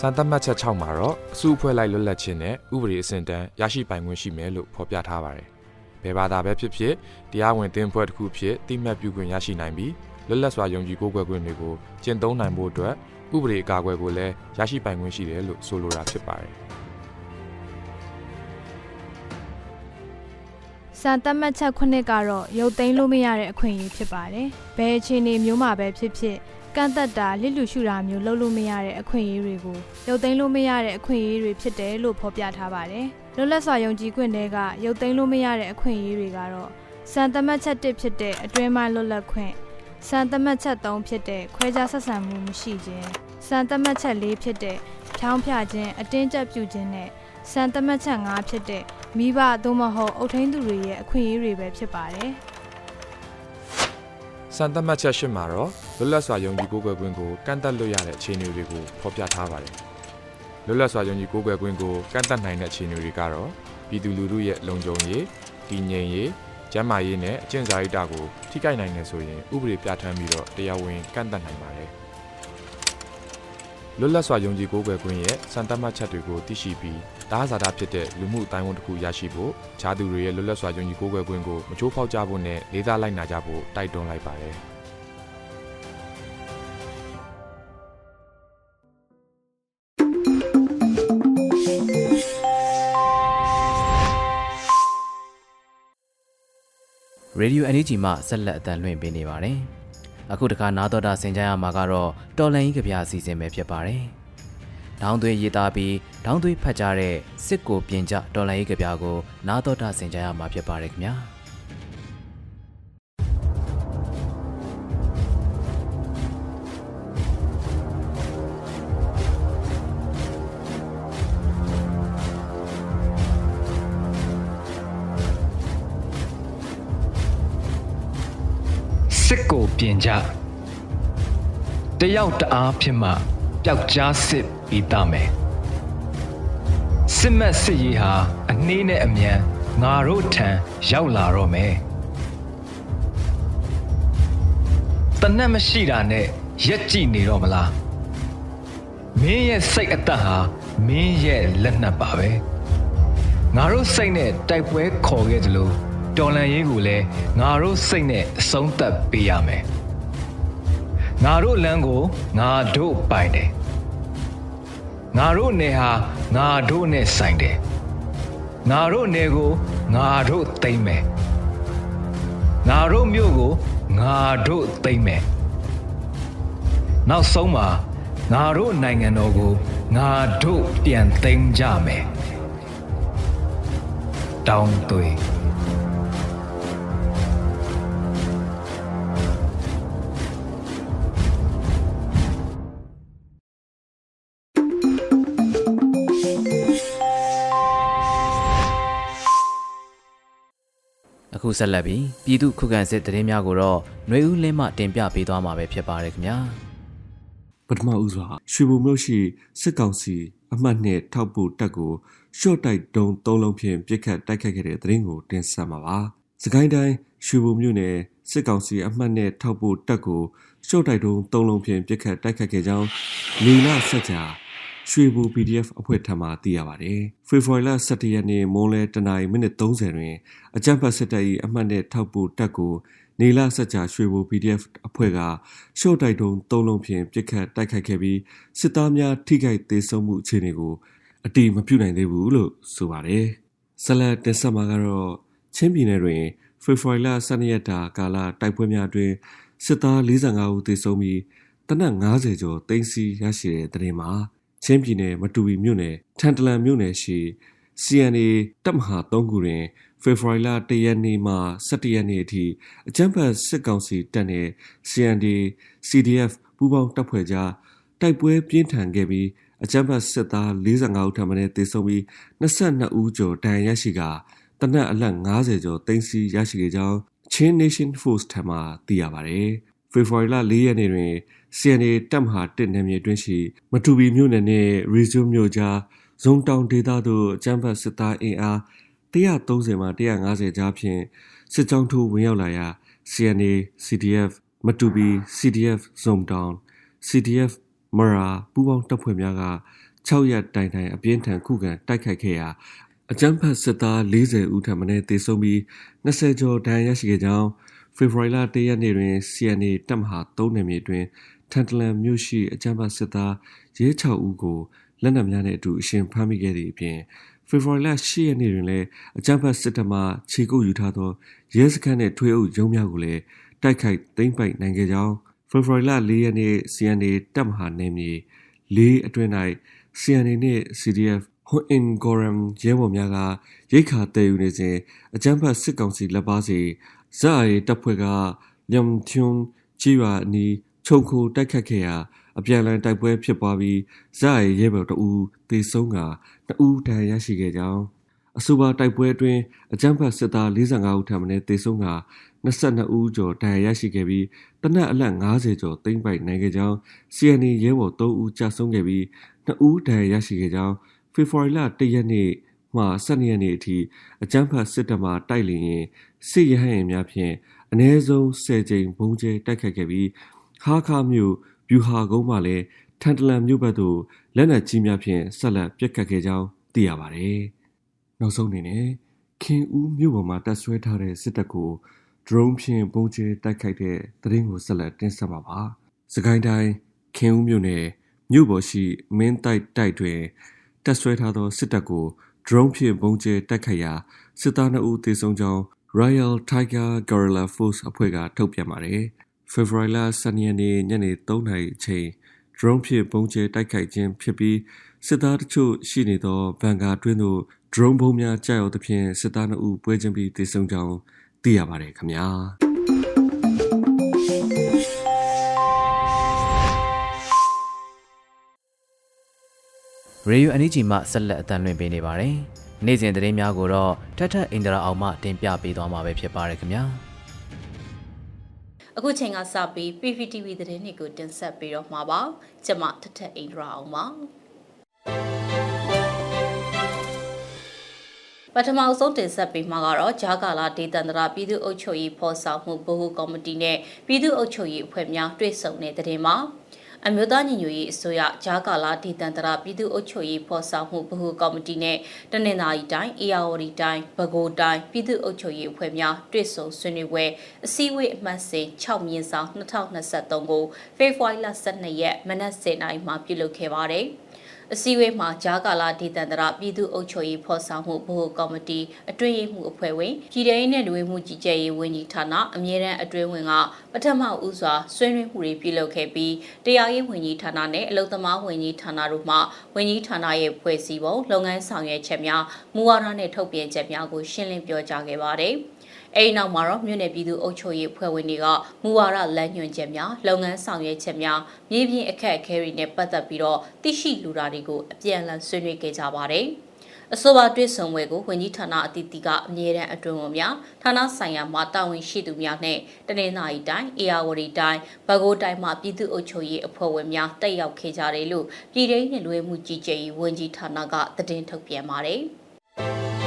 စံသတ်မှတ်ချက်6မှာတော့အစုအဖွဲ့လိုက်လွတ်လပ်ခြင်းနဲ့ဥပဒေအဆင့်တန်းရရှိပိုင်ခွင့်ရှိမယ်လို့ဖော်ပြထားပါတယ်။ဘယ်ဘာသာပဲဖြစ်ဖြစ်တရားဝင်သင်းဖွဲ့တစ်ခုဖြစ်တိမှတ်ပြုခွင့်ရရှိနိုင်ပြီးလွတ်လပ်စွာယုံကြည်ကိုးကွယ်ခွင့်တွေကိုကျင့်သုံးနိုင်ဖို့အတွက်ဥပဒေအကာအကွယ်ကိုလည်းရရှိပိုင်ခွင့်ရှိတယ်လို့ဆိုလိုတာဖြစ်ပါတယ်။စံတတ်မှတ်ချက်ခုနှစ်ကတော့ရုပ်သိမ်းလို့မရတဲ့အခွင့်အရေးဖြစ်ပါတယ်။ဘယ်အခြေအနေမျိုးမှာပဲဖြစ်ဖြစ် ကန့်သက်တာလစ်လူရှုတာမျိုးလုပ်လို့မရတဲ့အခွင့်အရေးတွေကိုရုပ်သိမ်းလို့မရတဲ့အခွင့်အရေးတွေဖြစ်တယ်လို့ဖော်ပြထားပါတယ်။လွတ်လပ်စွာယုံကြည်ခွင့်တွေကရုပ်သိမ်းလို့မရတဲ့အခွင့်အရေးတွေကတော့စံတတ်မှတ်ချက်1ဖြစ်တဲ့အတွင်းပိုင်းလွတ်လပ်ခွင့်စံတတ်မှတ်ချက်3ဖြစ်တဲ့ခွဲခြားဆက်ဆံမှုမရှိခြင်းစံတတ်မှတ်ချက်4ဖြစ်တဲ့ဖြောင်းဖြခြင်းအတင်းကျပ်ပြုခြင်းနဲ့စံတတ်မှတ်ချက်5ဖြစ်တဲ့မိဘသို့မဟုတ်အုပ်ထိန်းသူတွေရဲ့အခွင့်အရေးတွေပဲဖြစ်ပါတယ်။ စံသတ်မှတ်ချက်ရှင်းမှာတော့လွတ်လပ်စွာယုံကြည်ကိုးကွယ်ခွင့်ကိုကန့်သတ်လို့ရတဲ့အခြေအနေတွေကိုဖော်ပြထားပါတယ်။လွတ်လပ်စွာယုံကြည်ကိုးကွယ်ခွင့်ကိုကန့်သတ်နိုင်တဲ့အခြေအနေတွေကတော့ပြည်သူလူထုရဲ့လုံခြုံရေး၊တည်ငြိမ်ရေး၊ကျန်းမာရေးနဲ့အကျင့်စာရိတ္တကိုထိခိုက်နိုင်နေဆိုရင်ဥပဒေပြဋ္ဌာန်းပြီးတော့တရားဝင်ကန့်သတ်နိုင်ပါတယ်။ လွတ်လပ်စွာယုံကြည်ကိုးကွယ်ခွင့်ရဲ့စံတတ်မှတ်ချက်တွေကိုသိရှိပြီးတားဇာတာဖြစ်တဲ့လူမှုအတိုင်းအဝန်တစ်ခုရရှိဖို့ခြားသူတွေရဲ့လွတ်လပ်စွာယုံကြည်ကိုးကွယ်ခွင့်ကိုမချိုးဖောက်ကြဖို့နဲ့လေးစားလိုက်နာကြဖို့တိုက်တွန်းလိုက်ပါတယ်ရေဒီယို NUG မှဆက်လက်အသံလွှင့်ပေးနေပါတယ်။ အခုတခါနာတော်တာဆင်ကြရမှာကတော့တော်လန်ကြီးကြပြအစီအစဉ်ပဲဖြစ်ပါတယ်။ဒေါင်းသွေးရေးသားပြီးဒေါင်းသွေးဖတ်ကြတဲ့စစ်ကိုပြင်ကြတော်လန်ကြီးကြပြကိုနာတော်တာဆင်ကြရမှာဖြစ်ပါတယ်ခင်ဗျာ။ တယောက်တအားဖြစ်မှပျောက်ကြားစစ်ပြီးတမယ်စစ်မက်စစ်ရေးဟာအနှေးနဲ့အမြန်ငါတို့ထံရောက်လာတော့မယ်တနက်မရှိတာနဲ့ရက်ကြည့်နေတော့မလားမင်းရဲ့စိတ်အသက်ဟာမင်းရဲ့လက်နက်ပါပဲငါတို့စိတ်နဲ့တိုက်ပွဲခေါ်ခဲ့သလိုတော်လန်ရေးကိုလည်းငါတို့စိတ်နဲ့အဆုံးသတ်ပေးရမယ် ငါတို့လမ်းကိုငါတို့ပိုင်တယ်ငါတို့နယ်ဟာငါတို့နဲ့ဆိုင်တယ်ငါတို့နယ်ကိုငါတို့သိမ့်မယ်ငါတို့မြို့ကိုငါတို့သိမ့်မယ်နောက်ဆုံးမှာငါတို့နိုင်ငံတော်ကိုငါတို့ပြန်သိမ်းကြမယ်တောင်းသွေး ခုဆက်လက်ပြီးပြည်သူခုခံစစ်တရင်များကိုတော့ຫນွေဦးလင်းမှတင်ပြပေးသွားမှာပဲဖြစ်ပါတယ်ခင်ဗျာပထမဦးစွာရွှေဘုံမြို့ရှိစစ်ကောင်စီအမှတ်နဲ့ထောက်ပို့တပ်ကိုရှော့တိုက်တုံးသုံးလုံးဖြင့်ပြစ်ခတ်တိုက်ခတ်ခဲ့တဲ့သတင်းကိုတင်ဆက်မှာပါ။စကိုင်းတိုင်းရွှေဘုံမြို့နယ်စစ်ကောင်စီအမှတ်နဲ့ထောက်ပို့တပ်ကိုရှော့တိုက်တုံးသုံးလုံးဖြင့်ပြစ်ခတ်တိုက်ခတ်ခဲ့ကြောင်းလီလာဆက်ကြာ ရွှေဘူ PDF အဖွဲ့ထံမှသိရပါတယ်။ဖေဖော်ဝါရီလ17ရက်နေ့မွန်းလဲတနင်္လာမိနစ်30တွင်အကြမ်းဖက်စစ်တပ်၏အမှတ်နဲ့ထောက်ပို့တပ်ကိုနေလာဆက်ကြာရွှေဘူ PDF အဖွဲ့ကရှော့တိုက်တုံးသုံးလုံးဖြင့်ပြစ်ခတ်တိုက်ခိုက်ခဲ့ပြီးစစ်သားများထိခိုက်ဒေဆုံးမှုအခြေအနေကိုအတိမပြုနိုင်သေးဘူးလို့ဆိုပါတယ်။ဆလတ်တင်ဆက်မှာကတော့ချင်းပြည်နယ်တွင်ဖေဖော်ဝါရီလ12ရက်တာကာလတိုက်ပွဲများအတွင်းစစ်သား45ဦးသေဆုံးပြီးတနက်90ကျော်တိမ်းစီရရှိတဲ့တဲ့မှာ ချင်းပြည်နယ်မတူပီမြို့နယ်ထန်တလန်မြို့နယ်ရှိ CNA တပ်မဟာ3ခုတွင်ဖေဖော်ဝါရီလ1ရက်နေ့မှ17ရက်နေ့အထိအကြမ်းဖက်စစ်ကောင်စီတပ်နှင့် CND CDF ပူးပေါင်းတပ်ဖွဲ့ကြားတိုက်ပွဲပြင်းထန်ခဲ့ပြီးအကြမ်းဖက်စစ်သား45ဦးထပ်မံတေဆုံးပြီး22ဦးကျော်ဒဏ်ရာရရှိကာတနက်အလက်90ကျော်တင်စီရရှိခဲ့ကြောင်း Chin Nation Force ထံမှသိရပါတယ်။ဖေဖော်ဝါရီလ4ရက်နေ့တွင် CNA တပ်မဟာ1နယ်မြေတွင်ရှိမတူပီမြို့နယ်နှင့်ရီဇွမ်မြို့ကြားဇုံတောင်ဒေသသို့အကြမ်းဖက်စစ်သားအင်အား130မှ150ကြားဖြင့်စစ်ကြောင်းထိုးဝင်ရောက်လာရာ CNA CDF မတူပီ CDF ဇုံတောင် CDF မရာပူးပေါင်းတပ်ဖွဲ့များက6ရက်တိုင်တိုင်အပြင်းထန်ခုခံတိုက်ခိုက်ခဲ့ရာအကြမ်းဖက်စစ်သား40ဦးထပ်မံတေဆုံးပြီး20ကျော်ဒဏ်ရာရရှိခဲ့ကြောင်းဖေဖော်ဝါရီလ1ရက်နေ့တွင် CNA တပ်မဟာ3နယ်မြေတွင် ထန်တလန်မြို့ရှိအကြမ်းဖက်စစ်သားရဲ6ဦးကိုလက်နက်များနဲ့အတူအရှင်ဖမ်းမိခဲ့သည့်အပြင်ဖေဖော်ဝါရီလ10ရက်နေ့တွင်လည်းအကြမ်းဖက်စစ်တပ်မှခြေကုပ်ယူထားသောရဲစခန်းနှင့်ထွေအုပ်ရုံးများကိုလည်းတိုက်ခိုက်သိမ်းပိုက်နိုင်ခဲ့ကြောင်းဖေဖော်ဝါရီလ4ရက်နေ့ CNA တပ်မဟာနယ်မြေ၄အတွင်း၌ CNA နှင့် CDF ဟွန်အင်ဂေါရမ်ရဲဘော်များကရိတ်ခါတည်ယူနေစဉ်အကြမ်းဖက်စစ်ကောင်စီလက်ပါစီဇာရီတပ်ဖွဲ့ကလျမ်ချွန်းချီရွာအနီး ခြုံခိုတိုက်ခတ်ခဲ့ရာအပြန်အလှန်တိုက်ပွဲဖြစ်ပွားပြီးဇာရီရဲဘော်တအူသေဆုံးကတအူဒဏ်ရာရရှိခဲ့ကြောင်းအဆိုပါတိုက်ပွဲအတွင်းအကြမ်းဖက်စစ်သား45ဦးထံမှသေဆုံးက22ဦးကျော်ဒဏ်ရာရရှိခဲ့ပြီးတနက်အလက်90ကျော်သိမ်းပိုက်နိုင်ခဲ့ကြောင်း CNA ရဲဘော်3ဦးကြာဆုံးခဲ့ပြီး2ဦးဒဏ်ရာရရှိခဲ့ကြောင်းဖေဖော်ဝါရီလ1ရက်နေ့မှ12ရက်နေ့အထိအကြမ်းဖက်စစ်တပ်မှတိုက်လျင်စစ်ရဟန်းများဖြင့်အ ਨੇ ဆုံး10ကြိမ်ဘုံကျဲတိုက်ခတ်ခဲ့ပြီး ဟာခါမြို့ဗျူဟာကုန်းမှလည်းထန်တလန်မြို့ဘက်သို့လက်နက်ကြီးများဖြင့်ဆက်လက်ပစ်ခတ်ခဲ့ကြောင်းသိရပါတယ်။နောက်ဆုံးအနေနဲ့ခင်ဦးမြို့ပေါ်မှာတပ်ဆွဲထားတဲ့စစ်တပ်ကို drone ဖြင့်ပုံကျဲတိုက်ခိုက်တဲ့သတင်းကိုဆက်လက်တင်ဆက်ပါပါ။စကိုင်းတိုင်းခင်ဦးမြို့နယ်မြို့ပေါ်ရှိမင်းတိုက်တိုက်တွင်တပ်ဆွဲထားသောစစ်တပ်ကို drone ဖြင့်ပုံကျဲတိုက်ခိုက်ရာစစ်သား2ဦးသေဆုံးကြောင်း Royal Tiger Guerrilla Force အဖွဲ့ကထုတ်ပြန်ပါတယ်။ February 12ရက်နေ့ညနေ3:00နာရီအချိန် drone ဖြင့်ပုံကျဲတိုက်ခိုက်ခြင်းဖြစ်ပြီးစစ်သားတချို့ရှိနေသောဗန်ကာတွင်းသို့ drone ဘုံများကျရောက်သဖြင့်စစ်သား2ဦးပွဲချင်းပြီးသေဆုံးကြောင်းသိရပါတယ်ခင်ဗျာ။ရေဒီယိုအန်ဂျီမှဆက်လက်အသံလွှင့်ပေးနေပါတယ်။နေ့စဉ်သတင်းများကိုတော့ထထအင်ဒရာအောင်မှတင်ပြပေးသွားမှာပဲဖြစ်ပါတယ်ခင်ဗျာ။ အခုချိန်ကစပြီး PPTV သတင်းတွေကိုတင်ဆက်ပေးတော့မှာပါကျွန်မထထအိန္ဒရာအောင်ပါပထမဆုံးတင်ဆက်ပေးမှာကတော့ဂျာကာလာဒေသန္တရပြည်သူ့အုပ်ချုပ်ရေးဖော်ဆောင်မှုဗဟိုကော်မတီနဲ့ပြည်သူ့အုပ်ချုပ်ရေးအဖွဲ့များတွေ့ဆုံတဲ့တဲ့တင်မှာ အမျိုးသားညီညွတ်ရေးအစိုးရဂျာကာလာဒေသန္တရပြည်သူ့အုပ်ချုပ်ရေးဖော်ဆောင်မှုဗဟိုကော်မတီနဲ့တနင်္သာရီတိုင်းအေရဝတီတိုင်းပဲခူးတိုင်းပြည်သူ့အုပ်ချုပ်ရေးအဖွဲ့များတွေ့ဆုံဆွေးနွေးပွဲအစည်းအဝေးအမှတ်စဉ်6မြင်းဆောင်2023ကိုဖေဖော်ဝါရီလ12ရက်မနက်10:00နာရီမှာပြုလုပ်ခဲ့ပါတယ်။ အစည်းအဝေးမှာဂျာကာလာဒေသန္တရပြည်သူ့အုပ်ချုပ်ရေးဖော်ဆောင်မှုဗဟိုကော်မတီအတွင်းရေးမှူးအဖွဲ့ဝင်ပြည်ထောင်စုနဲ့လူဝင်မှုကြီးကြပ်ရေးဝန်ကြီးဌာနအမြဲတမ်းအတွင်းဝင်ကပထမဦးစွာဆွေးနွေးမှုတွေပြုလုပ်ခဲ့ပြီးတရားရေးဝန်ကြီးဌာနနဲ့အလုံသမားဝန်ကြီးဌာနတို့မှဝန်ကြီးဌာနရဲ့ဖွဲ့စည်းပုံလုပ်ငန်းဆောင်ရွက်ချက်များမူဝါဒနဲ့ထုတ်ပြန်ချက်များကိုရှင်းလင်းပြောကြားခဲ့ပါတယ်။ အဲဒီနောက်မှာတော့မြို့နယ်ပြည်သူ့အုပ်ချုပ်ရေးဖွဲ့ဝင်တွေကမူဝါဒလမ်းညွှန်ချက်များလုပ်ငန်းဆောင်ရွက်ချက်များမြေပြင်အခက်အခဲတွေနဲ့ပတ်သက်ပြီးတော့သိရှိလူတာတွေကိုအပြန်အလှန်ဆွေးနွေးခဲ့ကြပါတယ်။အဆိုပါတွေ့ဆုံပွဲကိုဝန်ကြီးဌာနအသီးသီးကအမြဲတမ်းအတွင်းဝင်များဌာနဆိုင်ရာမှတာဝန်ရှိသူများနဲ့တနင်္သာရီတိုင်းအေရဝတီတိုင်းပဲခူးတိုင်းမှပြည်သူ့အုပ်ချုပ်ရေးအဖွဲ့ဝင်များတက်ရောက်ခဲ့ကြတယ်လို့ပြည်ထောင်စုလူဝင်မှုကြီးကြပ်ရေးဝန်ကြီးဌာနကသတင်းထုတ်ပြန်ပါတယ်။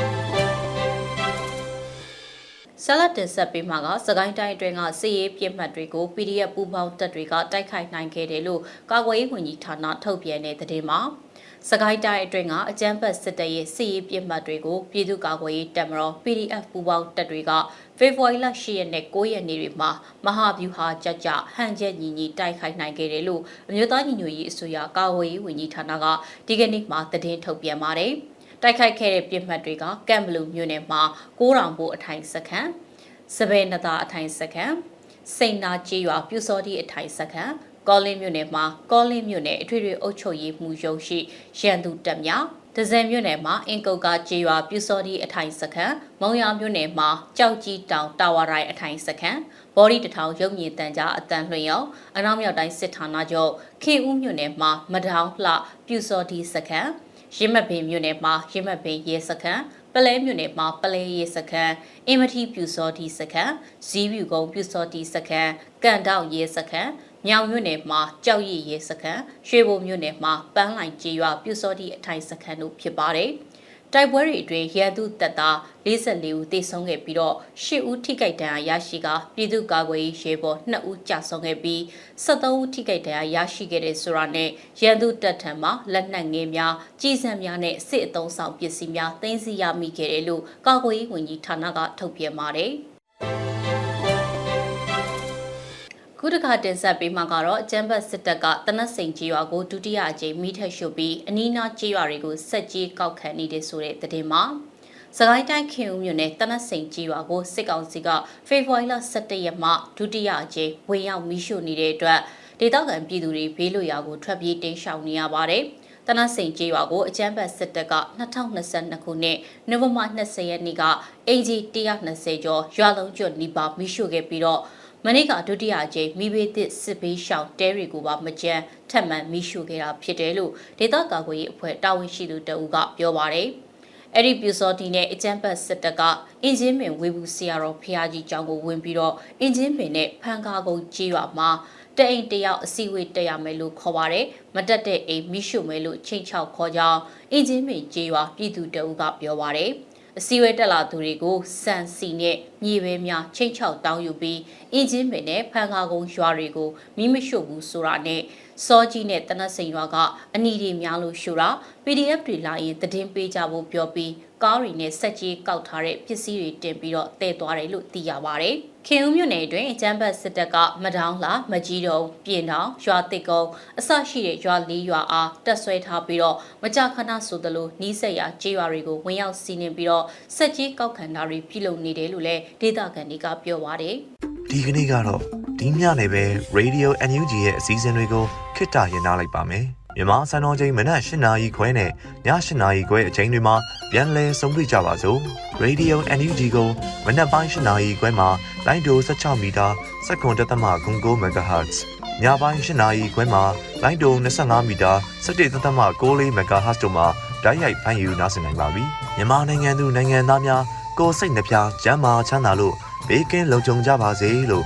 ဆက်လက်တင်ဆက်ပေးမှာကစကိုင်းတိုင်းအတွင်းကစစ်ရေးပြစ်မှတ်တွေကို PDF ပူးပေါင်းတပ်တွေကတိုက်ခိုက်နိုင်ခဲ့တယ်လို့ကာကွယ်ရေးဝန်ကြီးဌာနထုတ်ပြန်တဲ့သတင်းမှာစကိုင်းတိုင်းအတွင်းကအကြမ်းဖက်စစ်တပ်ရဲ့စစ်ရေးပြစ်မှတ်တွေကိုပြည်သူ့ကာကွယ်ရေးတပ်မတော် PDF ပူးပေါင်းတပ်တွေကဖေဖော်ဝါရီလ10ရက်နဲ့9ရက်နေ့တွေမှာမဟာဗျူဟာကြကြဟန်ချက်ညီညီတိုက်ခိုက်နိုင်ခဲ့တယ်လို့အမျိုးသားညီညွတ်ရေးအစိုးရကာကွယ်ရေးဝန်ကြီးဌာနကဒီကနေ့မှသတင်းထုတ်ပြန်ပါတယ်။ တိုက်ခိုက်ခဲ့တဲ့ပြစ်မှတ်တွေကကမ်ဘလူမြို့နယ်မှာကိုးတောင်ဘိုးအထိုင်စခန်းစပယ်နတာအထိုင်စခန်းစိန်နာကျေးရွာပြူစောတိအထိုင်စခန်းကောလင်းမြို့နယ်မှာကောလင်းမြို့နယ်အထွေထွေအုပ်ချုပ်ရေးမှူးရုံးရှိရန်သူတပ်များဒဇယ်မြို့နယ်မှာအင်ကုတ်ကကျေးရွာပြူစောတိအထိုင်စခန်းမုံရမြို့နယ်မှာကြောက်ကြီးတောင်တာဝါရိုင်အထိုင်စခန်းဘော်ဒီတထောင်ရုပ်မြင်တန်ကြားအတန်လွှင့်ရောအနောက်မြောက်တိုင်းစစ်ဌာနချုပ်ခေဦးမြို့နယ်မှာမဒေါင်းလှပြူစောတိစခန်း ရင်းမပင်မြို့နယ်မှာရင်းမပင်ရဲစခန်းပလဲမြို့နယ်မှာပလဲရဲစခန်းအင်မတီပြူစောတီစခန်းဇီးပြူကုန်းပြူစောတီစခန်းကန်တောက်ရဲစခန်းမြောင်မြို့နယ်မှာကြောက်ရည်ရဲစခန်းရွှေဘုံမြို့နယ်မှာပန်းလိုင်ကျေးရွာပြူစောတီအထိုင်စခန်းတို့ဖြစ်ပါတယ်။ တိုက်ပွဲတွေအတွင်းရန်သူတပ်သား44ဦးသေဆုံးခဲ့ပြီးတော့10ဦးထိခိုက်ဒဏ်ရာရရှိကပြည်သူ့ကာကွယ်ရေးရဲဘော်2ဦးကြာဆုံးခဲ့ပြီး73ဦးထိခိုက်ဒဏ်ရာရရှိခဲ့တဲ့ဆိုတာနဲ့ရန်သူတပ်ထံမှလက်နက်ငယ်များကြီးစံများနဲ့စစ်အုံဆောင်ပစ္စည်းများသိမ်းဆည်းရမိခဲ့တယ်လို့ကာကွယ်ရေးဝန်ကြီးဌာနကထုတ်ပြန်ပါတယ်။ ခုတစ်ခါတင်ဆက်ပေးမှာကတော့အကြမ်းဖက်စစ်တပ်ကတနက်စိန်ကြီးရွာကိုဒုတိယအကြိမ်မိထက်ရှုပ်ပြီးအနီးနားကြီးရွာတွေကိုဆက်ကြီးကောက်ခံနေတဲ့ဆိုတဲ့သတင်းမှာစကိုင်းတိုင်းခင်ဦးမြို့နယ်တနက်စိန်ကြီးရွာကိုစစ်ကောင်စီကဖေဖော်ဝါရီလ17ရက်မှဒုတိယအကြိမ်ဝင်ရောက်မိရှုနေတဲ့အတွက်ဒေသခံပြည်သူတွေဘေးလွတ်ရာကိုထွက်ပြေးတိမ်းရှောင်နေရပါတယ်။တနစိန်ကျေးရွာကိုအကြမ်းဖက်စစ်တပ်က2022ခုနှစ်နိုဝင်ဘာ20ရက်နေ့က AG 120ကျော်ရွာလုံးကျွတ်နီးပါးမိရှုခဲ့ပြီးတော့ မနေ့ကဒုတိယအကြိမ်မိဘသစ်စစ်ဘေးရှောင်တဲတွေကိုပါမကြမ်းထပ်မံမိရှုခဲ့တာဖြစ်တယ်လို့ဒေသကာကွယ်ရေးအဖွဲ့တာဝန်ရှိသူတအူးကပြောပါတယ်။အဲ့ဒီပြူစောတီနဲ့အကြမ်းဖက်စစ်တပ်ကအင်ဂျင်မင်ဝေဘူးစီယာတော်ဖျားကြီးကျောင်းကိုဝင်ပြီးတော့အင်ဂျင်မင်နဲ့ဖန်ကားကုန်းကြီးရွာမှာတအိမ်တယောက်အစည်းအဝေးတက်ရမယ်လို့ခေါ်ပါတယ်။မတက်တဲ့အိမ်မိရှုမယ်လို့ချိန်ချောက်ခေါ်ကြောင်းအင်ဂျင်မင်ကြီးရွာပြည်သူတအူးကပြောပါတယ်။ အစည်းအဝေးတက်လာသူတွေကိုစံစီနဲ့မြေပဲများချိန်ချောက်တောင်းယူပြီးအင်ဂျင်ပင်နဲ့ဖန်ခါကုန်းရွာတွေကိုမိမရှို့ဘူးဆိုတာနဲ့စောကြီးနဲ့တနတ်စိန်ရွာကအနီတွေများလို့ရှို့တာ PDF တွေလာရင်သတင်းပေးကြဖို့ပြောပြီးကားတွေနဲ့စက်ကြီးကောက်ထားတဲ့ပစ္စည်းတွေတင်ပြီးတော့တည်သွားတယ်လို့သိရပါတယ်။ ခင်ဦးမြို့နယ်တွင်အကြမ်းဖက်စစ်တပ်ကမဒေါင်းလာမကြီးတုံပြင်တောင်ရွာတစ်ကုန်းအစရှိတဲ့ရွာလေးရွာအားတက်ဆွဲထားပြီးတော့မကြခဏဆိုသလိုနီးစက်ရာကြေးရွာတွေကိုဝင်ရောက်စီးနင်းပြီးတော့စက်ကြီးကောက်ခံတာတွေပြုလုပ်နေတယ်လို့လည်းဒေသခံတွေကပြောပါတယ်။ဒီကနေ့ကတော့ဒီညနေပဲ Radio NUG ရဲ့အစည်းအဝေးတွေကိုခਿੱတရရနိုင်ပါမယ်။မြန်မာစံတော်ချိန်မနက်၈နာရီခွဲနဲ့ည၈နာရီခွဲအချိန်တွေမှာ ပြန်လည်ဆုံးဖြတ်ကြပါစို့ Radio NUG ကိုမနက်ပိုင်း၈နာရီခွဲမှာလိုင်းဒို16မီတာစက္ကန့်တသမ9 MHz ညပိုင်း၈နာရီခွဲမှာလိုင်းဒို25မီတာ17သမ6 MHz တို့မှာဓာတ်ရိုက်ဖမ်းယူနားဆင်နိုင်ပါပြီမြန်မာနိုင်ငံသူနိုင်ငံသားများကိုယ်စိတ်နှပြကျန်းမာချမ်းသာလို့ဘေးကင်းလုံခြုံကြပါစေလို့